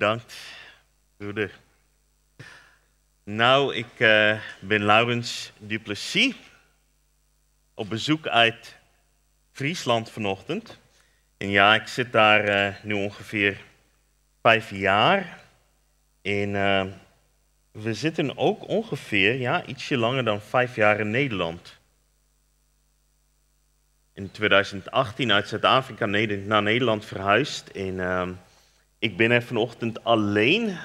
Bedankt, broeder. Nou, ik uh, ben Laurens Duplessis. Op bezoek uit Friesland vanochtend. En ja, ik zit daar uh, nu ongeveer vijf jaar. En uh, we zitten ook ongeveer, ja, ietsje langer dan vijf jaar in Nederland. In 2018 uit Zuid-Afrika naar Nederland verhuisd. En ik ben er vanochtend alleen,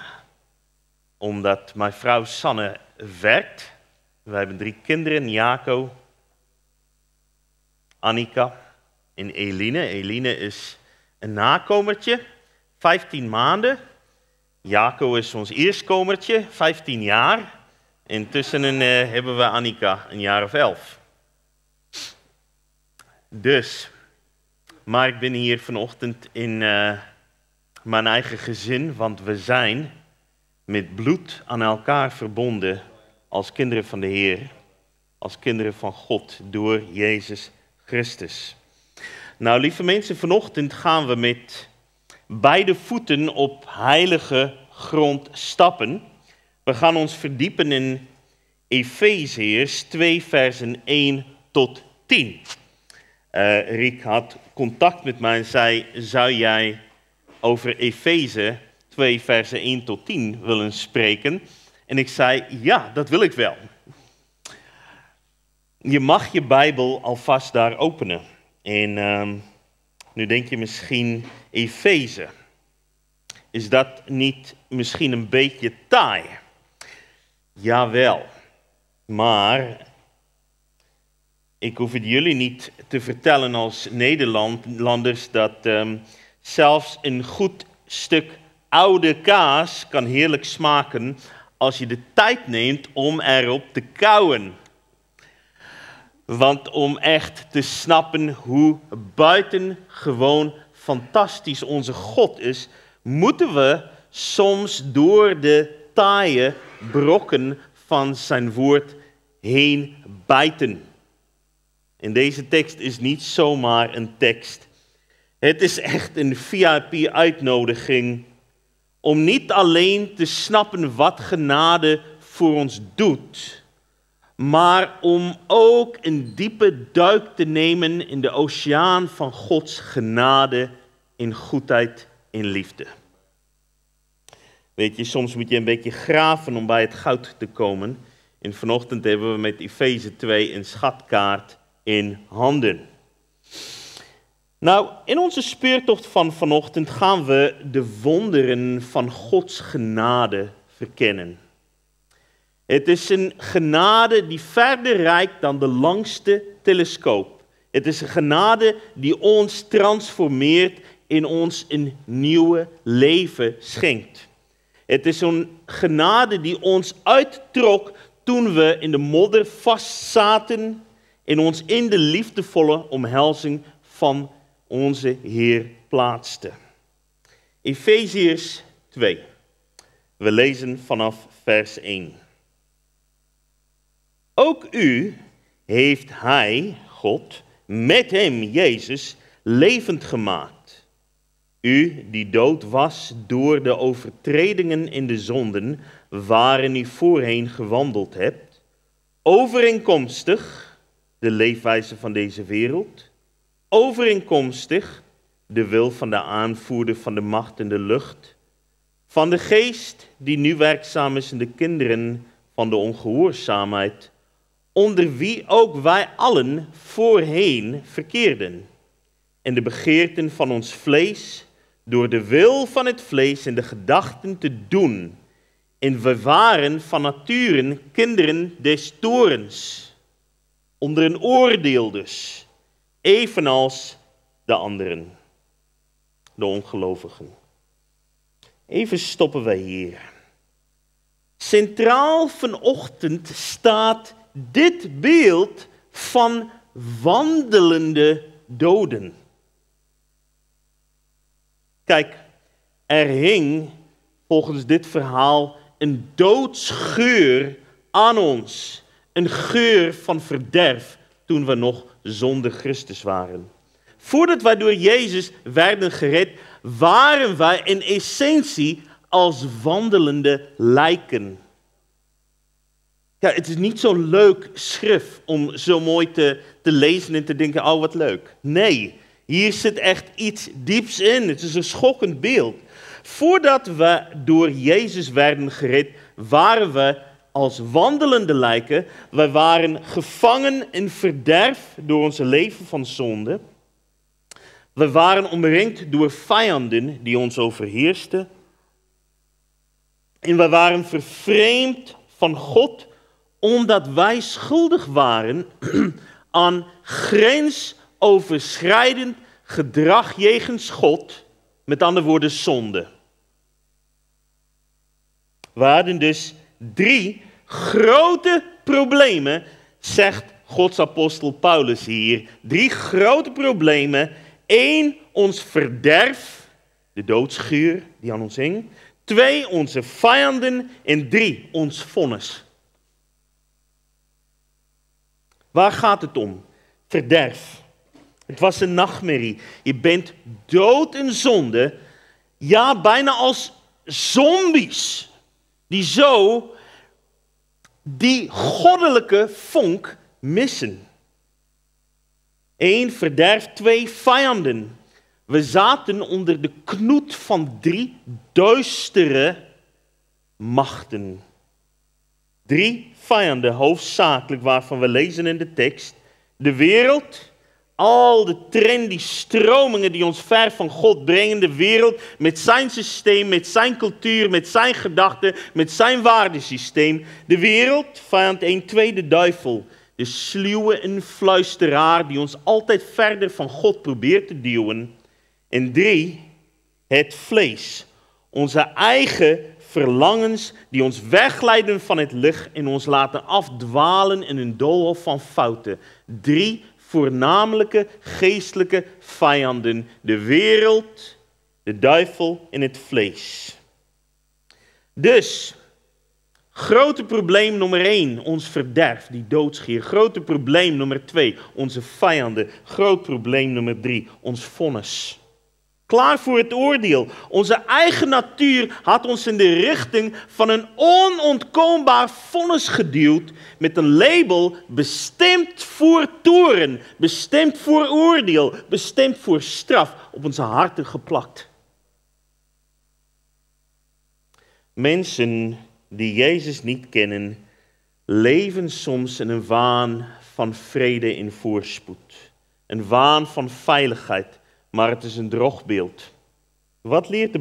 omdat mijn vrouw Sanne werkt. We hebben drie kinderen, Jaco, Annika en Eline. Eline is een nakomertje, 15 maanden. Jaco is ons eerstkomertje, 15 jaar. Intussen uh, hebben we Annika, een jaar of elf. Dus, maar ik ben hier vanochtend in... Uh, mijn eigen gezin, want we zijn met bloed aan elkaar verbonden als kinderen van de Heer, als kinderen van God door Jezus Christus. Nou, lieve mensen, vanochtend gaan we met beide voeten op heilige grond stappen. We gaan ons verdiepen in Efeziërs 2, versen 1 tot 10. Uh, eh, Riek had contact met mij en zei: Zou jij over Efeze 2, versen 1 tot 10 willen spreken. En ik zei, ja, dat wil ik wel. Je mag je Bijbel alvast daar openen. En uh, nu denk je misschien, Efeze. Is dat niet misschien een beetje taai? Jawel. Maar ik hoef het jullie niet te vertellen als Nederlanders dat um, Zelfs een goed stuk oude kaas kan heerlijk smaken als je de tijd neemt om erop te kauwen. Want om echt te snappen hoe buitengewoon fantastisch onze God is, moeten we soms door de taaie brokken van zijn woord heen bijten. En deze tekst is niet zomaar een tekst het is echt een VIP-uitnodiging om niet alleen te snappen wat genade voor ons doet, maar om ook een diepe duik te nemen in de oceaan van Gods genade in goedheid en liefde. Weet je, soms moet je een beetje graven om bij het goud te komen. En vanochtend hebben we met Efeze 2 een schatkaart in handen. Nou, in onze speurtocht van vanochtend gaan we de wonderen van Gods genade verkennen. Het is een genade die verder reikt dan de langste telescoop. Het is een genade die ons transformeert in ons een nieuwe leven schenkt. Het is een genade die ons uittrok toen we in de modder vastzaten en ons in de liefdevolle omhelzing van onze Heer plaatste. Efeziërs 2. We lezen vanaf vers 1. Ook u heeft Hij, God, met Hem, Jezus, levend gemaakt. U die dood was door de overtredingen in de zonden waarin u voorheen gewandeld hebt, overeenkomstig de leefwijze van deze wereld overeenkomstig de wil van de aanvoerder van de macht in de lucht, van de geest die nu werkzaam is in de kinderen van de ongehoorzaamheid, onder wie ook wij allen voorheen verkeerden, en de begeerten van ons vlees, door de wil van het vlees en de gedachten te doen. En we waren van nature kinderen des torens, onder een oordeel dus evenals de anderen, de ongelovigen. Even stoppen wij hier. Centraal vanochtend staat dit beeld van wandelende doden. Kijk, er hing volgens dit verhaal een doodsgeur aan ons. Een geur van verderf toen we nog zonder Christus waren. Voordat wij door Jezus werden gered, waren wij in essentie als wandelende lijken. Ja, het is niet zo'n leuk schrift om zo mooi te, te lezen en te denken, oh wat leuk. Nee, hier zit echt iets dieps in. Het is een schokkend beeld. Voordat we door Jezus werden gered, waren we als wandelende lijken. We waren gevangen in verderf door onze leven van zonde. We waren omringd door vijanden die ons overheersten. En we waren vervreemd van God omdat wij schuldig waren aan grensoverschrijdend gedrag jegens God, met andere woorden zonde. We hadden dus drie grote problemen, zegt Gods apostel Paulus hier. Drie grote problemen. Eén, ons verderf, de doodschuur die aan ons hing. Twee, onze vijanden. En drie, ons vonnis. Waar gaat het om? Verderf. Het was een nachtmerrie. Je bent dood in zonde. Ja, bijna als zombies. Die zo die goddelijke vonk missen. Eén verderf, twee vijanden. We zaten onder de knoet van drie duistere machten. Drie vijanden, hoofdzakelijk waarvan we lezen in de tekst. De wereld, al de trendy stromingen die ons ver van God brengen, de wereld met zijn systeem, met zijn cultuur, met zijn gedachten, met zijn waardesysteem. De wereld, vijand 1, tweede duivel. De sluwe influisteraar die ons altijd verder van God probeert te duwen. En drie, het vlees. Onze eigen verlangens die ons wegleiden van het licht en ons laten afdwalen in een doolhof van fouten. Drie voornamelijke geestelijke vijanden: de wereld, de duivel en het vlees. Dus, grote probleem nummer één, ons verderf, die doodschier. Grote probleem nummer twee, onze vijanden. Groot probleem nummer drie, ons vonnis. Klaar voor het oordeel. Onze eigen natuur had ons in de richting van een onontkoombaar vonnis geduwd met een label bestemd voor toren, bestemd voor oordeel, bestemd voor straf op onze harten geplakt. Mensen die Jezus niet kennen, leven soms in een waan van vrede in voorspoed, een waan van veiligheid maar het is een drogbeeld. Wat leert de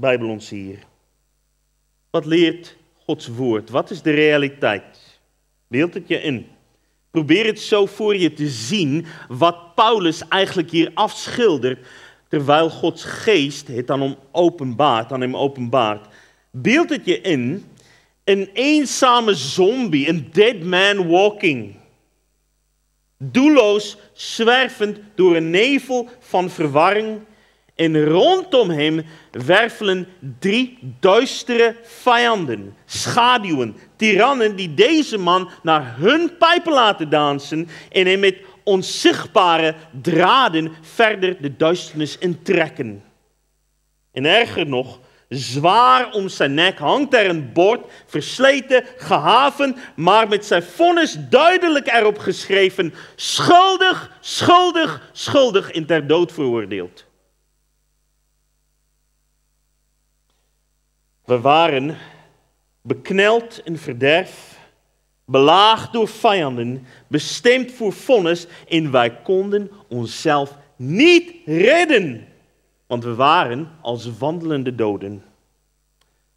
Bijbel ons hier? Wat leert Gods woord? Wat is de realiteit? Beeld het je in. Probeer het zo voor je te zien wat Paulus eigenlijk hier afschildert, terwijl Gods geest het aan hem openbaart, aan hem openbaart. Beeld het je in, een eenzame zombie, een dead man walking doelloos zwervend door een nevel van verwarring. En rondom hem wervelen drie duistere vijanden, schaduwen, tirannen die deze man naar hun pijpen laten dansen en hem met onzichtbare draden verder de duisternis intrekken. En erger nog, Zwaar om zijn nek hangt er een bord, versleten, gehaven, maar met zijn vonnis duidelijk erop geschreven: schuldig, schuldig, schuldig in ter dood veroordeeld. We waren bekneld in verderf, belaagd door vijanden, bestemd voor vonnis en wij konden onszelf niet redden want we waren als wandelende doden.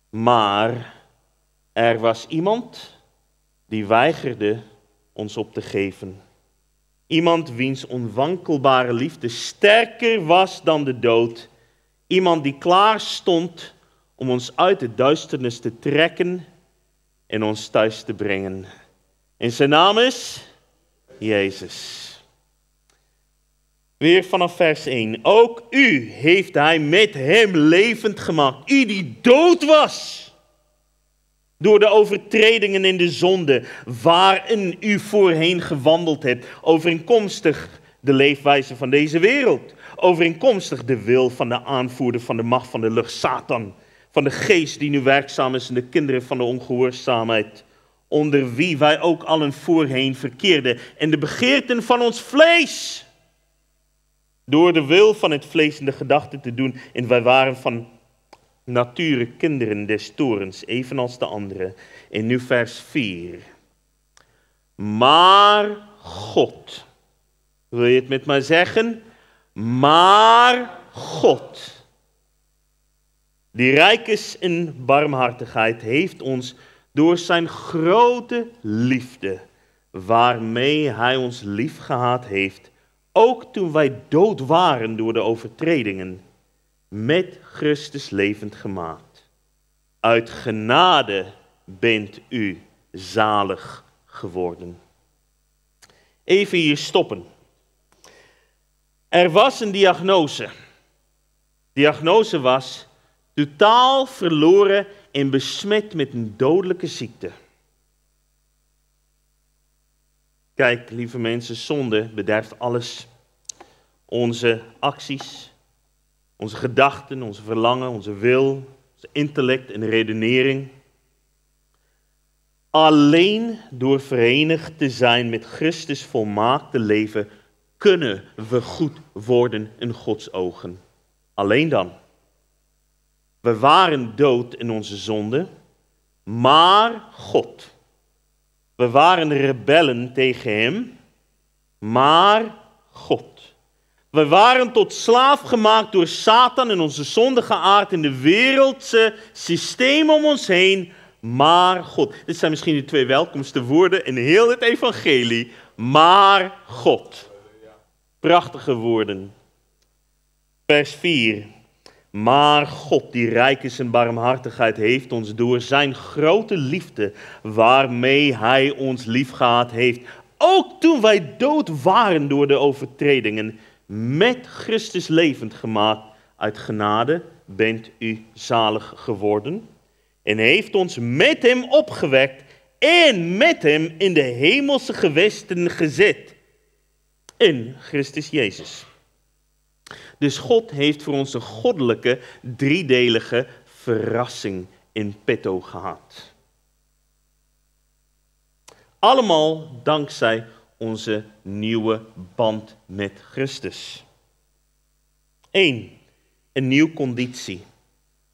Maar er was iemand die weigerde ons op te geven. Iemand wiens onwankelbare liefde sterker was dan de dood. Iemand die klaar stond om ons uit de duisternis te trekken en ons thuis te brengen. En zijn naam is Jezus. Weer vanaf vers 1. Ook u heeft hij met hem levend gemaakt. U die dood was. Door de overtredingen in de zonde waarin u voorheen gewandeld hebt. Overeenkomstig de leefwijze van deze wereld. Overeenkomstig de wil van de aanvoerder van de macht van de lucht, Satan. van de geest die nu werkzaam is in de kinderen van de ongehoorzaamheid, onder wie wij ook allen voorheen verkeerden, en de begeerten van ons vlees, door de wil van het vlees en de gedachten te doen, en wij waren van nature kinderen des torens, evenals de anderen. En nu vers 4. Maar God, wil je het met mij zeggen? Maar God, die rijk is in barmhartigheid, heeft ons door zijn grote liefde, waarmee hij ons lief gehad heeft, ook toen wij dood waren door de overtredingen, met Christus levend gemaakt. Uit genade bent u zalig geworden. Even hier stoppen. Er was een diagnose. Diagnose was totaal verloren en besmet met een dodelijke ziekte. Kijk, lieve mensen, zonde bederft alles. Onze acties, onze gedachten, onze verlangen, onze wil, onze intellect en redenering. Alleen door verenigd te zijn met Christus volmaakte leven kunnen we goed worden in Gods ogen. Alleen dan. We waren dood in onze zonde, maar God. We waren rebellen tegen Hem, maar God. We waren tot slaaf gemaakt door Satan en onze zondige aard in de wereldse systeem om ons heen, maar God. Dit zijn misschien de twee welkomste woorden in heel het evangelie. Maar God. Prachtige woorden. Vers 4. Maar God, die rijk is in barmhartigheid, heeft ons door zijn grote liefde, waarmee hij ons liefgehad heeft, ook toen wij dood waren door de overtredingen, met Christus levend gemaakt. Uit genade bent u zalig geworden en heeft ons met hem opgewekt en met hem in de hemelse gewesten gezet. In Christus Jezus. Dus God heeft voor ons een goddelijke, driedelige verrassing in petto gehad. Allemaal dankzij onze nieuwe band met Christus. Eén, een nieuwe conditie.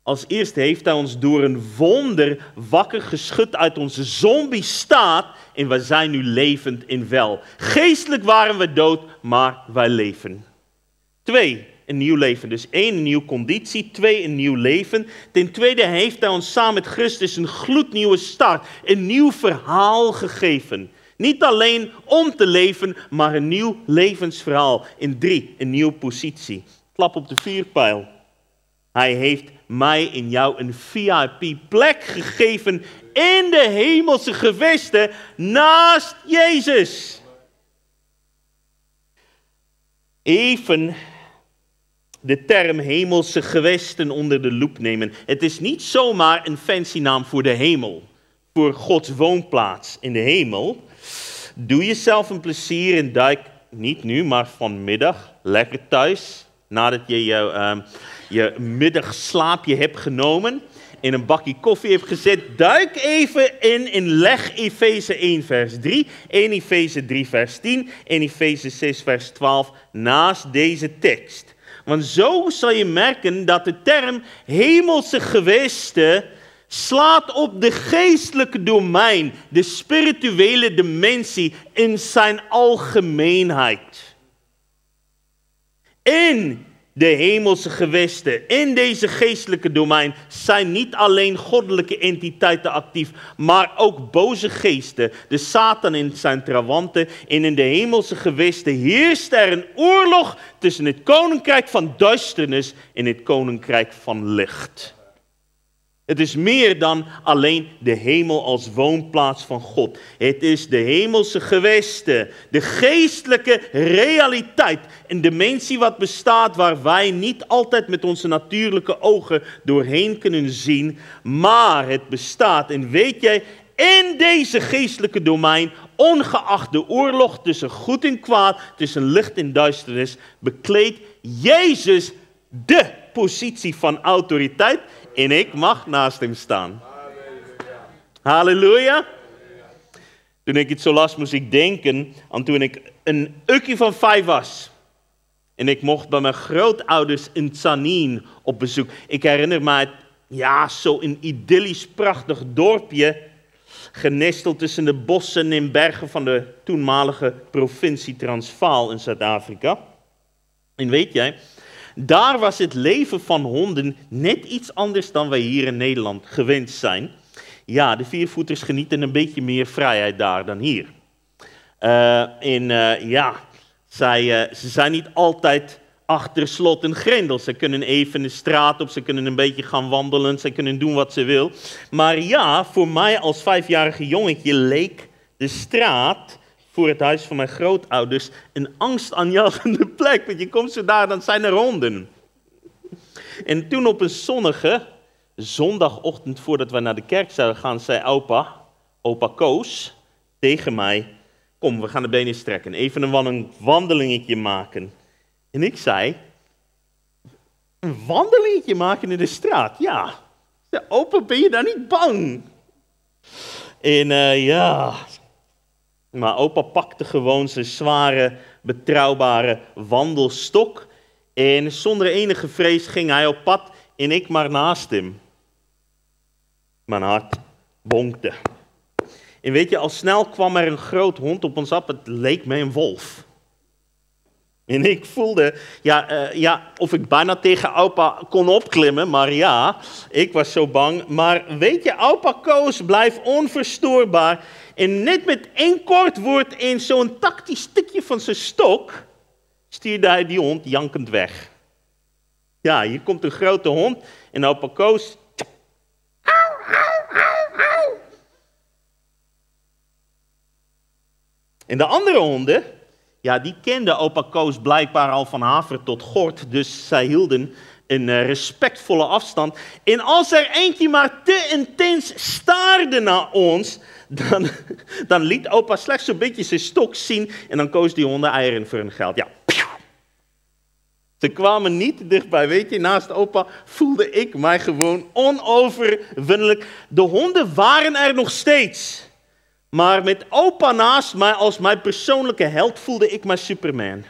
Als eerste heeft hij ons door een wonder wakker geschud uit onze zombie-staat en we zijn nu levend in wel. Geestelijk waren we dood, maar wij leven. Twee, een nieuw leven. Dus één, een nieuwe conditie. Twee, een nieuw leven. Ten tweede heeft hij ons samen met Christus een gloednieuwe start, een nieuw verhaal gegeven. Niet alleen om te leven, maar een nieuw levensverhaal. In drie, een nieuwe positie. Klap op de vierpijl. Hij heeft mij in jou een VIP-plek gegeven in de hemelse gewesten naast Jezus. Even de term hemelse gewesten onder de loep nemen. Het is niet zomaar een fancy naam voor de hemel, voor Gods woonplaats in de hemel. Doe jezelf een plezier en duik niet nu, maar vanmiddag lekker thuis nadat je je, uh, je middagslaapje hebt genomen, in een bakje koffie hebt gezet, duik even in en leg Efeze 1 vers 3, 1 Efeze 3 vers 10 en Efeze 6 vers 12 naast deze tekst. Want zo zal je merken dat de term hemelse gewesten slaat op de geestelijke domein, de spirituele dimensie in zijn algemeenheid. In de hemelse gewesten, in deze geestelijke domein, zijn niet alleen goddelijke entiteiten actief, maar ook boze geesten, de Satan en zijn trawanten. En in de hemelse gewesten heerst er een oorlog tussen het koninkrijk van duisternis en het koninkrijk van licht. Het is meer dan alleen de hemel als woonplaats van God. Het is de hemelse gewesten, de geestelijke realiteit, een dimensie wat bestaat waar wij niet altijd met onze natuurlijke ogen doorheen kunnen zien, maar het bestaat. En weet jij, in deze geestelijke domein, ongeacht de oorlog tussen goed en kwaad, tussen licht en duisternis, bekleedt Jezus de positie van autoriteit en ik mag naast hem staan. Halleluja. Toen ik het zo las, moest ik denken aan toen ik een ukje van vijf was. En ik mocht bij mijn grootouders in Tsanin op bezoek. Ik herinner me, ja, zo een idyllisch prachtig dorpje. Genesteld tussen de bossen en bergen van de toenmalige provincie Transvaal in Zuid-Afrika. En weet jij, daar was het leven van honden net iets anders dan wij hier in Nederland gewend zijn. Ja, de viervoeters genieten een beetje meer vrijheid daar dan hier. Uh, en uh, ja, zij, uh, ze zijn niet altijd achter slot en grendel. Ze kunnen even de straat op, ze kunnen een beetje gaan wandelen, ze kunnen doen wat ze wil. Maar ja, voor mij als vijfjarige jongetje leek de straat voor het huis van mijn grootouders een angstaanjagende plek. Want je komt zo daar, dan zijn er honden. En toen op een zonnige zondagochtend voordat we naar de kerk zouden gaan, zei opa, opa Koos, tegen mij, kom we gaan de benen strekken, even een wandelingetje maken. En ik zei, een wandelingetje maken in de straat? Ja. Opa, ben je daar niet bang? En uh, ja, maar opa pakte gewoon zijn zware, betrouwbare wandelstok. En zonder enige vrees ging hij op pad en ik maar naast hem. Mijn hart bonkte. En weet je, al snel kwam er een groot hond op ons af. Het leek me een wolf. En ik voelde, ja, uh, ja, of ik bijna tegen opa kon opklimmen, maar ja, ik was zo bang. Maar weet je, opa Koos blijft onverstoorbaar. En net met één kort woord in zo'n tactisch stukje van zijn stok, stuurde hij die hond jankend weg. Ja, hier komt een grote hond en opa Koos... Au, au, au, au. En de andere honden, ja, die kenden opa Koos blijkbaar al van haver tot gort, dus zij hielden een eh, respectvolle afstand. En als er eentje maar te intens staarde naar ons, dan, dan liet opa slechts een beetje zijn stok zien en dan koos die honden eieren voor hun geld. Ja. Ze kwamen niet dichtbij, weet je, naast opa voelde ik mij gewoon onoverwinnelijk. De honden waren er nog steeds. Maar met opa naast mij als mijn persoonlijke held voelde ik mij Superman.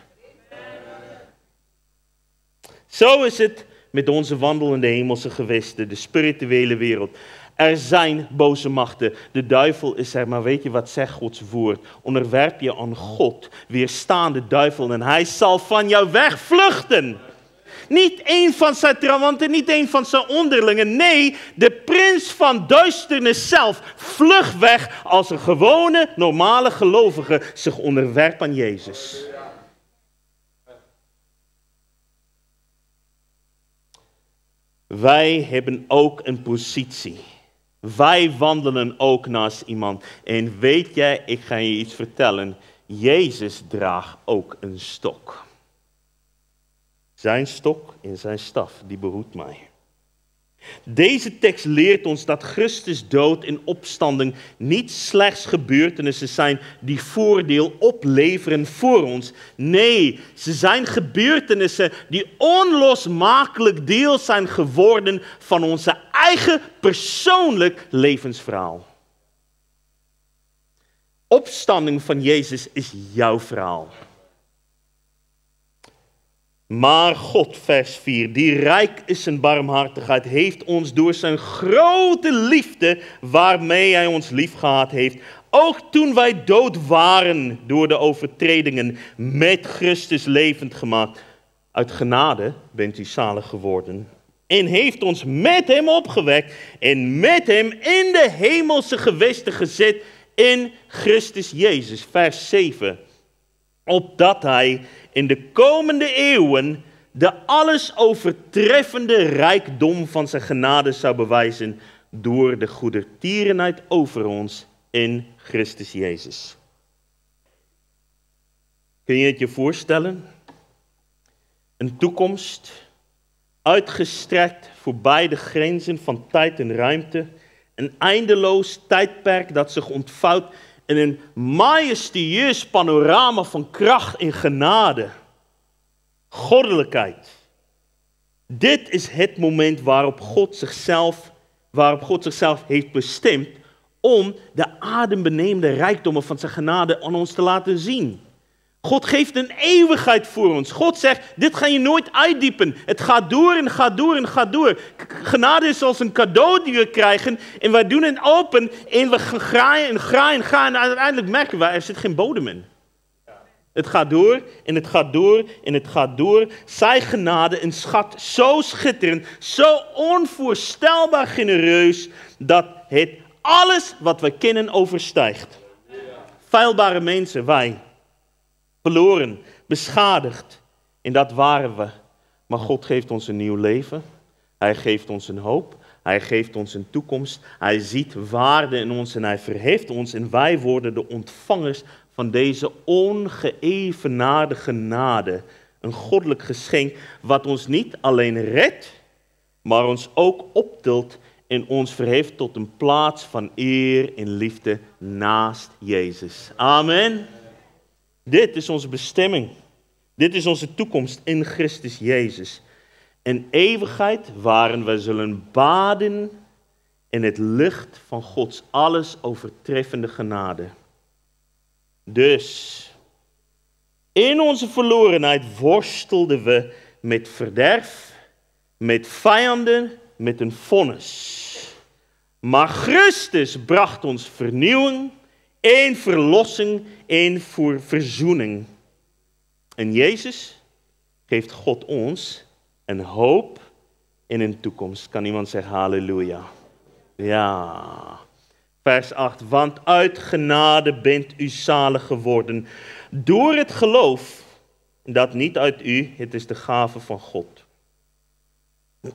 Zo is het met onze wandelende hemelse gewesten, de spirituele wereld. Er zijn boze machten. De duivel is er, maar weet je wat zegt Gods woord? Onderwerp je aan God, weerstaan de duivel en hij zal van jou wegvluchten. Niet één van zijn trawanten, niet één van zijn onderlingen. Nee, de prins van duisternis zelf vlucht weg als een gewone, normale gelovige zich onderwerpt aan Jezus. Wij hebben ook een positie. Wij wandelen ook naast iemand. En weet jij, ik ga je iets vertellen. Jezus draagt ook een stok. Zijn stok en zijn staf, die behoedt mij. Deze tekst leert ons dat Christus dood en opstanding niet slechts gebeurtenissen zijn die voordeel opleveren voor ons. Nee, ze zijn gebeurtenissen die onlosmakelijk deel zijn geworden van onze eigen persoonlijk levensverhaal. Opstanding van Jezus is jouw verhaal. Maar God, vers 4, die rijk is in barmhartigheid, heeft ons door zijn grote liefde, waarmee hij ons lief gehad heeft, ook toen wij dood waren door de overtredingen, met Christus levend gemaakt. Uit genade bent u zalig geworden. En heeft ons met hem opgewekt en met hem in de hemelse gewesten gezet in Christus Jezus. Vers 7. Opdat hij in de komende eeuwen de alles overtreffende rijkdom van zijn genade zou bewijzen door de goedertierenheid over ons in Christus Jezus. Kun je het je voorstellen? Een toekomst uitgestrekt voorbij de grenzen van tijd en ruimte. Een eindeloos tijdperk dat zich ontvouwt in een majestueus panorama van kracht en genade, goddelijkheid, Dit is het moment waarop God zichzelf, waarop God zichzelf heeft bestemd om de adembenemende rijkdommen van zijn genade aan ons te laten zien. God geeft een eeuwigheid voor ons. God zegt, dit ga je nooit uitdiepen. Het gaat door en gaat door en gaat door. Genade is als een cadeau die we krijgen en wij doen het open en we gaan graaien en graaien en graaien en uiteindelijk merken we, er zit geen bodem in. Het gaat door en het gaat door en het gaat door. Zij genade, een schat zo schitterend, zo onvoorstelbaar genereus, dat het alles wat we kennen overstijgt. Feilbare mensen, wij, verloren, beschadigd. En dat waren we. Maar God geeft ons een nieuw leven. Hij geeft ons een hoop. Hij geeft ons een toekomst. Hij ziet waarde in ons en hij verheft ons. En wij worden de ontvangers van deze ongeëvenaarde genade. Een goddelijk geschenk wat ons niet alleen redt, maar ons ook optilt en ons verheft tot een plaats van eer en liefde naast Jezus. Amen. Dit is onze bestemming. Dit is onze toekomst in Christus Jezus. Een eeuwigheid waarin we zullen baden in het licht van Gods alles overtreffende genade. Dus, in onze verlorenheid worstelden we met verderf, met vijanden, met een vonnis. Maar Christus bracht ons vernieuwing en verlossing en voor verzoening. En Jezus geeft God ons een hoop in een toekomst. Kan iemand zeggen halleluja? Ja. Vers 8. Want uit genade bent u zalig geworden door het geloof dat niet uit u, het is de gave van God.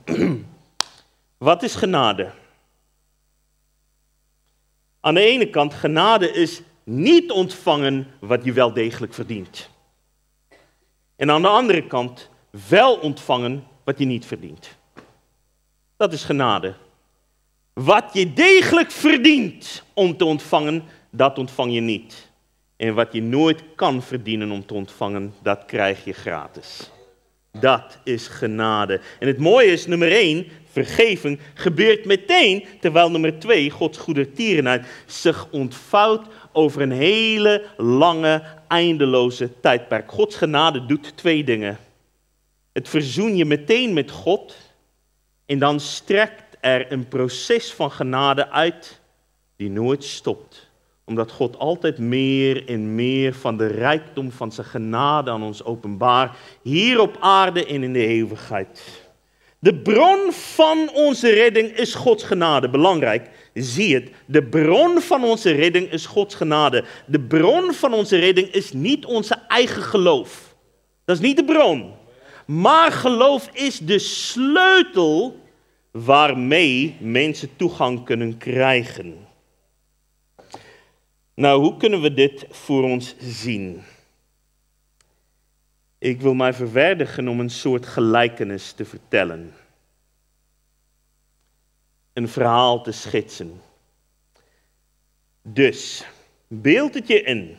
Wat is genade? Aan de ene kant, genade is niet ontvangen wat je wel degelijk verdient. En aan de andere kant, wel ontvangen wat je niet verdient. Dat is genade. Wat je degelijk verdient om te ontvangen, dat ontvang je niet. En wat je nooit kan verdienen om te ontvangen, dat krijg je gratis. Dat is genade. En het mooie is, nummer één, vergeving gebeurt meteen, terwijl nummer twee, Gods goede tierenheid, zich ontvouwt over een hele lange, eindeloze tijdperk. Gods genade doet twee dingen. Het verzoen je meteen met God en dan strekt er een proces van genade uit die nooit stopt omdat God altijd meer en meer van de rijkdom van zijn genade aan ons openbaar, hier op aarde en in de eeuwigheid. De bron van onze redding is Gods genade. Belangrijk, zie het. De bron van onze redding is Gods genade. De bron van onze redding is niet onze eigen geloof. Dat is niet de bron. Maar geloof is de sleutel waarmee mensen toegang kunnen krijgen. Nou, hoe kunnen we dit voor ons zien? Ik wil mij verwerdigen om een soort gelijkenis te vertellen. Een verhaal te schetsen. Dus, beeld het je in.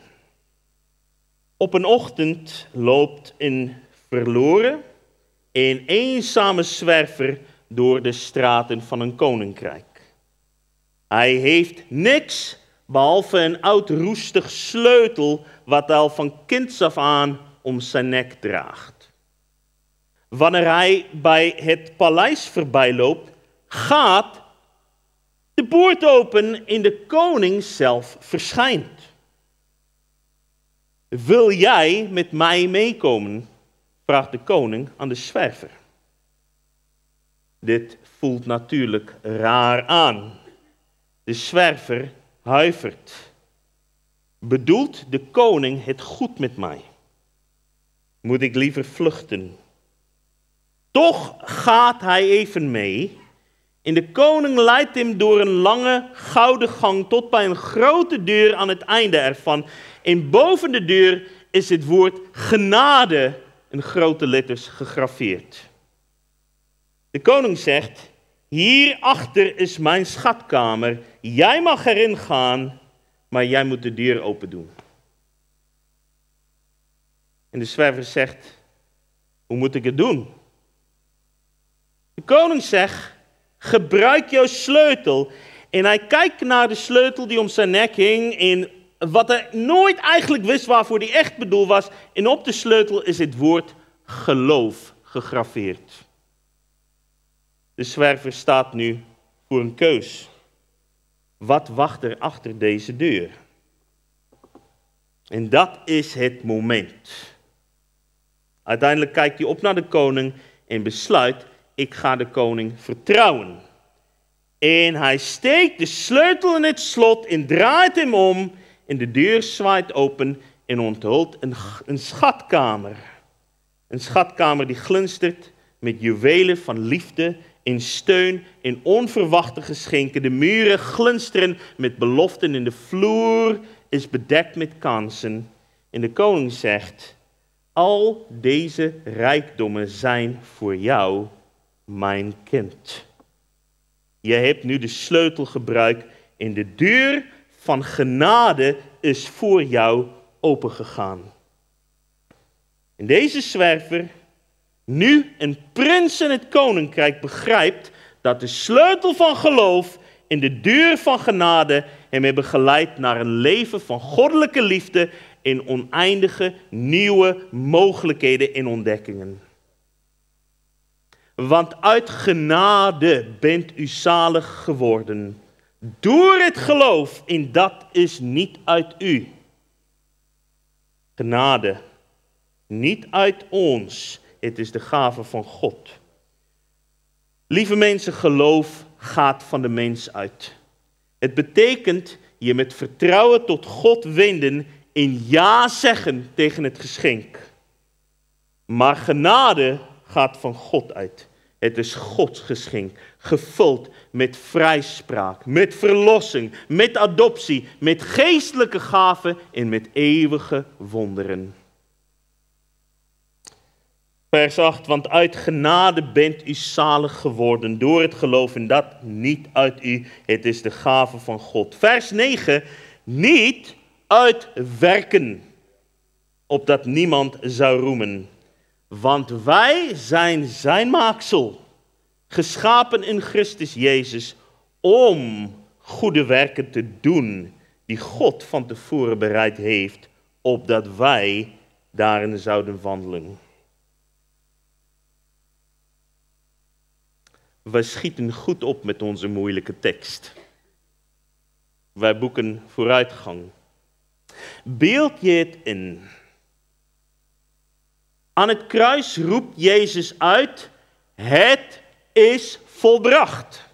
Op een ochtend loopt een verloren en eenzame zwerver door de straten van een koninkrijk. Hij heeft niks behalve een oud roestig sleutel wat hij al van kinds af aan om zijn nek draagt. Wanneer hij bij het paleis voorbij loopt, gaat de poort open en de koning zelf verschijnt. Wil jij met mij meekomen? vraagt de koning aan de zwerver. Dit voelt natuurlijk raar aan. De zwerver huivert. Bedoelt de koning het goed met mij? Moet ik liever vluchten? Toch gaat hij even mee. En de koning leidt hem door een lange gouden gang tot bij een grote deur aan het einde ervan. En boven de deur is het woord genade in grote letters gegraveerd. De koning zegt: Hierachter is mijn schatkamer. Jij mag erin gaan, maar jij moet de deur open doen. En de zwerver zegt: Hoe moet ik het doen? koning zegt, gebruik jouw sleutel. En hij kijkt naar de sleutel die om zijn nek hing en wat hij nooit eigenlijk wist waarvoor die echt bedoeld was. En op de sleutel is het woord geloof gegraveerd. De zwerver staat nu voor een keus. Wat wacht er achter deze deur? En dat is het moment. Uiteindelijk kijkt hij op naar de koning en besluit: ik ga de koning vertrouwen. En hij steekt de sleutel in het slot en draait hem om. En de deur zwaait open en onthult een, een schatkamer. Een schatkamer die glinstert met juwelen van liefde en steun en onverwachte geschenken. De muren glinsteren met beloften en de vloer is bedekt met kansen. En de koning zegt: Al deze rijkdommen zijn voor jou, mijn kind. Je hebt nu de sleutel gebruikt en de deur van genade is voor jou opengegaan. En deze zwerver, nu een prins in het koninkrijk, begrijpt dat de sleutel van geloof en de deur van genade hem hebben geleid naar een leven van goddelijke liefde en oneindige nieuwe mogelijkheden en ontdekkingen. Want uit genade bent u zalig geworden. Door het geloof, en dat is niet uit u. Genade, niet uit ons, het is de gave van God. Lieve mensen, geloof gaat van de mens uit. Het betekent je met vertrouwen tot God wenden en ja zeggen tegen het geschenk. Maar genade gaat van God uit. Het is Gods geschenk, gevuld met vrijspraak, met verlossing, met adoptie, met geestelijke gaven en met eeuwige wonderen. Vers 8, want uit genade bent u zalig geworden door het geloof en dat niet uit u, het is de gave van God. Vers 9, niet uit werken, opdat niemand zou roemen. Want wij zijn zijn maaksel, geschapen in Christus Jezus, om goede werken te doen die God van tevoren bereid heeft, opdat wij daarin zouden wandelen. We schieten goed op met onze moeilijke tekst. Wij boeken vooruitgang. Beeld je het in. Aan het kruis roept Jezus uit: Het is volbracht.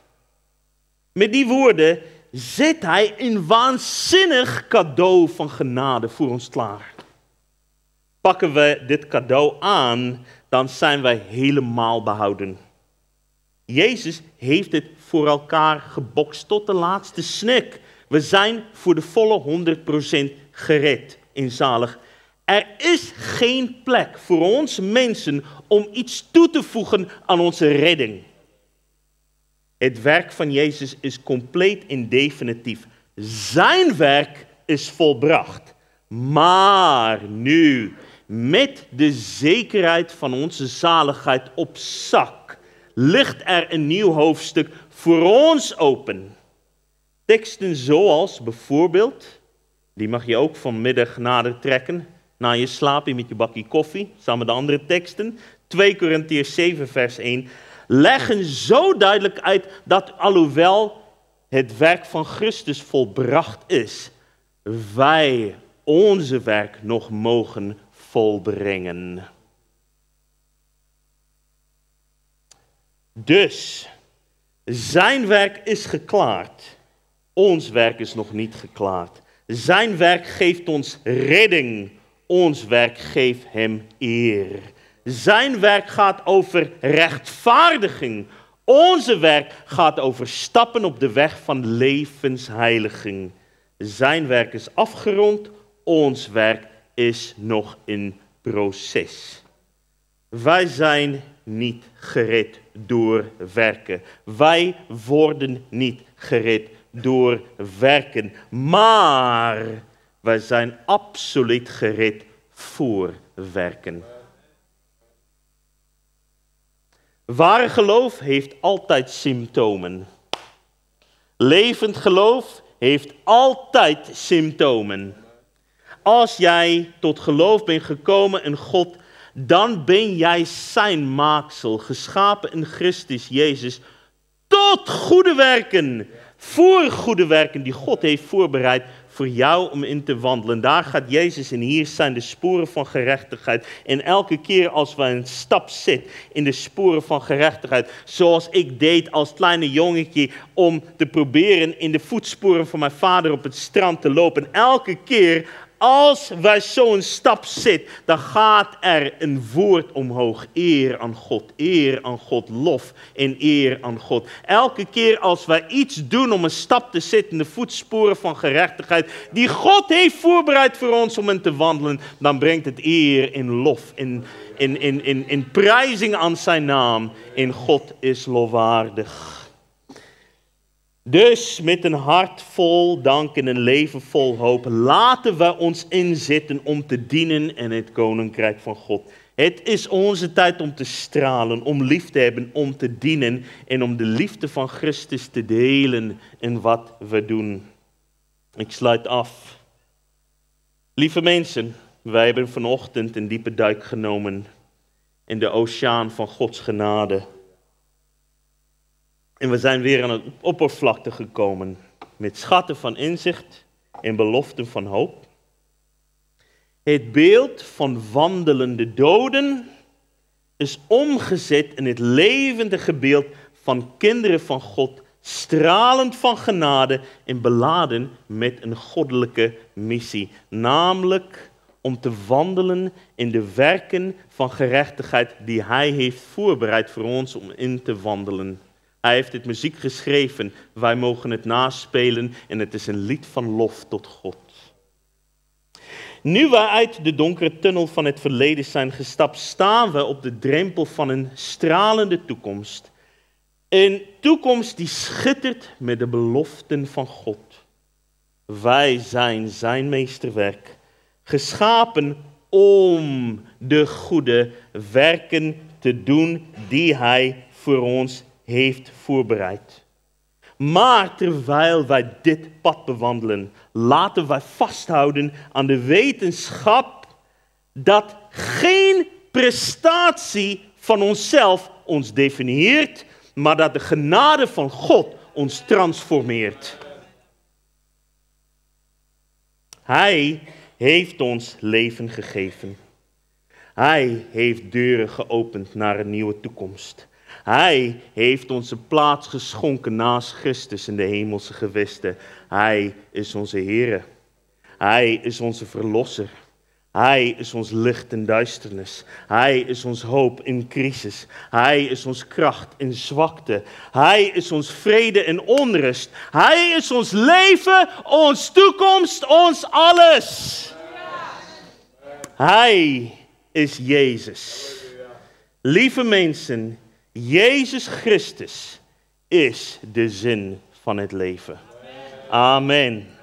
Met die woorden zet hij een waanzinnig cadeau van genade voor ons klaar. Pakken we dit cadeau aan, dan zijn wij helemaal behouden. Jezus heeft het voor elkaar gebokst tot de laatste snik. We zijn voor de volle 100% gered in zalig. Er is geen plek voor ons mensen om iets toe te voegen aan onze redding. Het werk van Jezus is compleet en definitief. Zijn werk is volbracht. Maar nu, met de zekerheid van onze zaligheid op zak, ligt er een nieuw hoofdstuk voor ons open. Teksten zoals bijvoorbeeld, die mag je ook vanmiddag nader trekken, na je slaapje met je bakje koffie, samen de andere teksten. 2 Korintiërs 7 vers 1 leggen zo duidelijk uit dat alhoewel het werk van Christus volbracht is, wij onze werk nog mogen volbrengen. Dus, zijn werk is geklaard. Ons werk is nog niet geklaard. Zijn werk geeft ons redding. Ons werk geeft hem eer. Zijn werk gaat over rechtvaardiging. Onze werk gaat over stappen op de weg van levensheiliging. Zijn werk is afgerond. Ons werk is nog in proces. Wij zijn niet gered door werken. Wij worden niet gered door werken. Maar wij zijn absoluut gered voor werken. Ware geloof heeft altijd symptomen. Levend geloof heeft altijd symptomen. Als jij tot geloof bent gekomen in God, dan ben jij zijn maaksel, geschapen in Christus Jezus, tot goede werken. Voor goede werken die God heeft voorbereid voor jou om in te wandelen. Daar gaat Jezus en hier zijn de sporen van gerechtigheid. En elke keer als we een stap zetten in de sporen van gerechtigheid, zoals ik deed als kleine jongetje om te proberen in de voetsporen van mijn vader op het strand te lopen. Elke keer als wij zo'n stap zetten, dan gaat er een woord omhoog. Eer aan God, eer aan God, lof en eer aan God. Elke keer als wij iets doen om een stap te zetten in de voetsporen van gerechtigheid, die God heeft voorbereid voor ons om in te wandelen, dan brengt het eer en lof en in, in, in, in prijzing aan zijn naam. En God is lofwaardig. Dus met een hart vol dank en een leven vol hoop laten we ons inzetten om te dienen in het koninkrijk van God. Het is onze tijd om te stralen, om lief te hebben, om te dienen en om de liefde van Christus te delen in wat we doen. Ik sluit af. Lieve mensen, wij hebben vanochtend een diepe duik genomen in de oceaan van Gods genade. En we zijn weer aan het oppervlakte gekomen met schatten van inzicht en beloften van hoop. Het beeld van wandelende doden is omgezet in het levendige beeld van kinderen van God, stralend van genade en beladen met een goddelijke missie, namelijk om te wandelen in de werken van gerechtigheid die Hij heeft voorbereid voor ons om in te wandelen. Hij heeft dit muziek geschreven. Wij mogen het naspelen en het is een lied van lof tot God. Nu wij uit de donkere tunnel van het verleden zijn gestapt, staan we op de drempel van een stralende toekomst. Een toekomst die schittert met de beloften van God. Wij zijn zijn meesterwerk, geschapen om de goede werken te doen die hij voor ons heeft voorbereid. Maar terwijl wij dit pad bewandelen, laten wij vasthouden aan de wetenschap dat geen prestatie van onszelf ons definieert, maar dat de genade van God ons transformeert. Hij heeft ons leven gegeven. Hij heeft deuren geopend naar een nieuwe toekomst. Hij heeft onze plaats geschonken naast Christus in de hemelse gewesten. Hij is onze Heer. Hij is onze Verlosser. Hij is ons licht in duisternis. Hij is ons hoop in crisis. Hij is ons kracht in zwakte. Hij is ons vrede in onrust. Hij is ons leven, ons toekomst, ons alles. Hij is Jezus. Lieve mensen, Jezus Christus is de zin van het leven. Amen.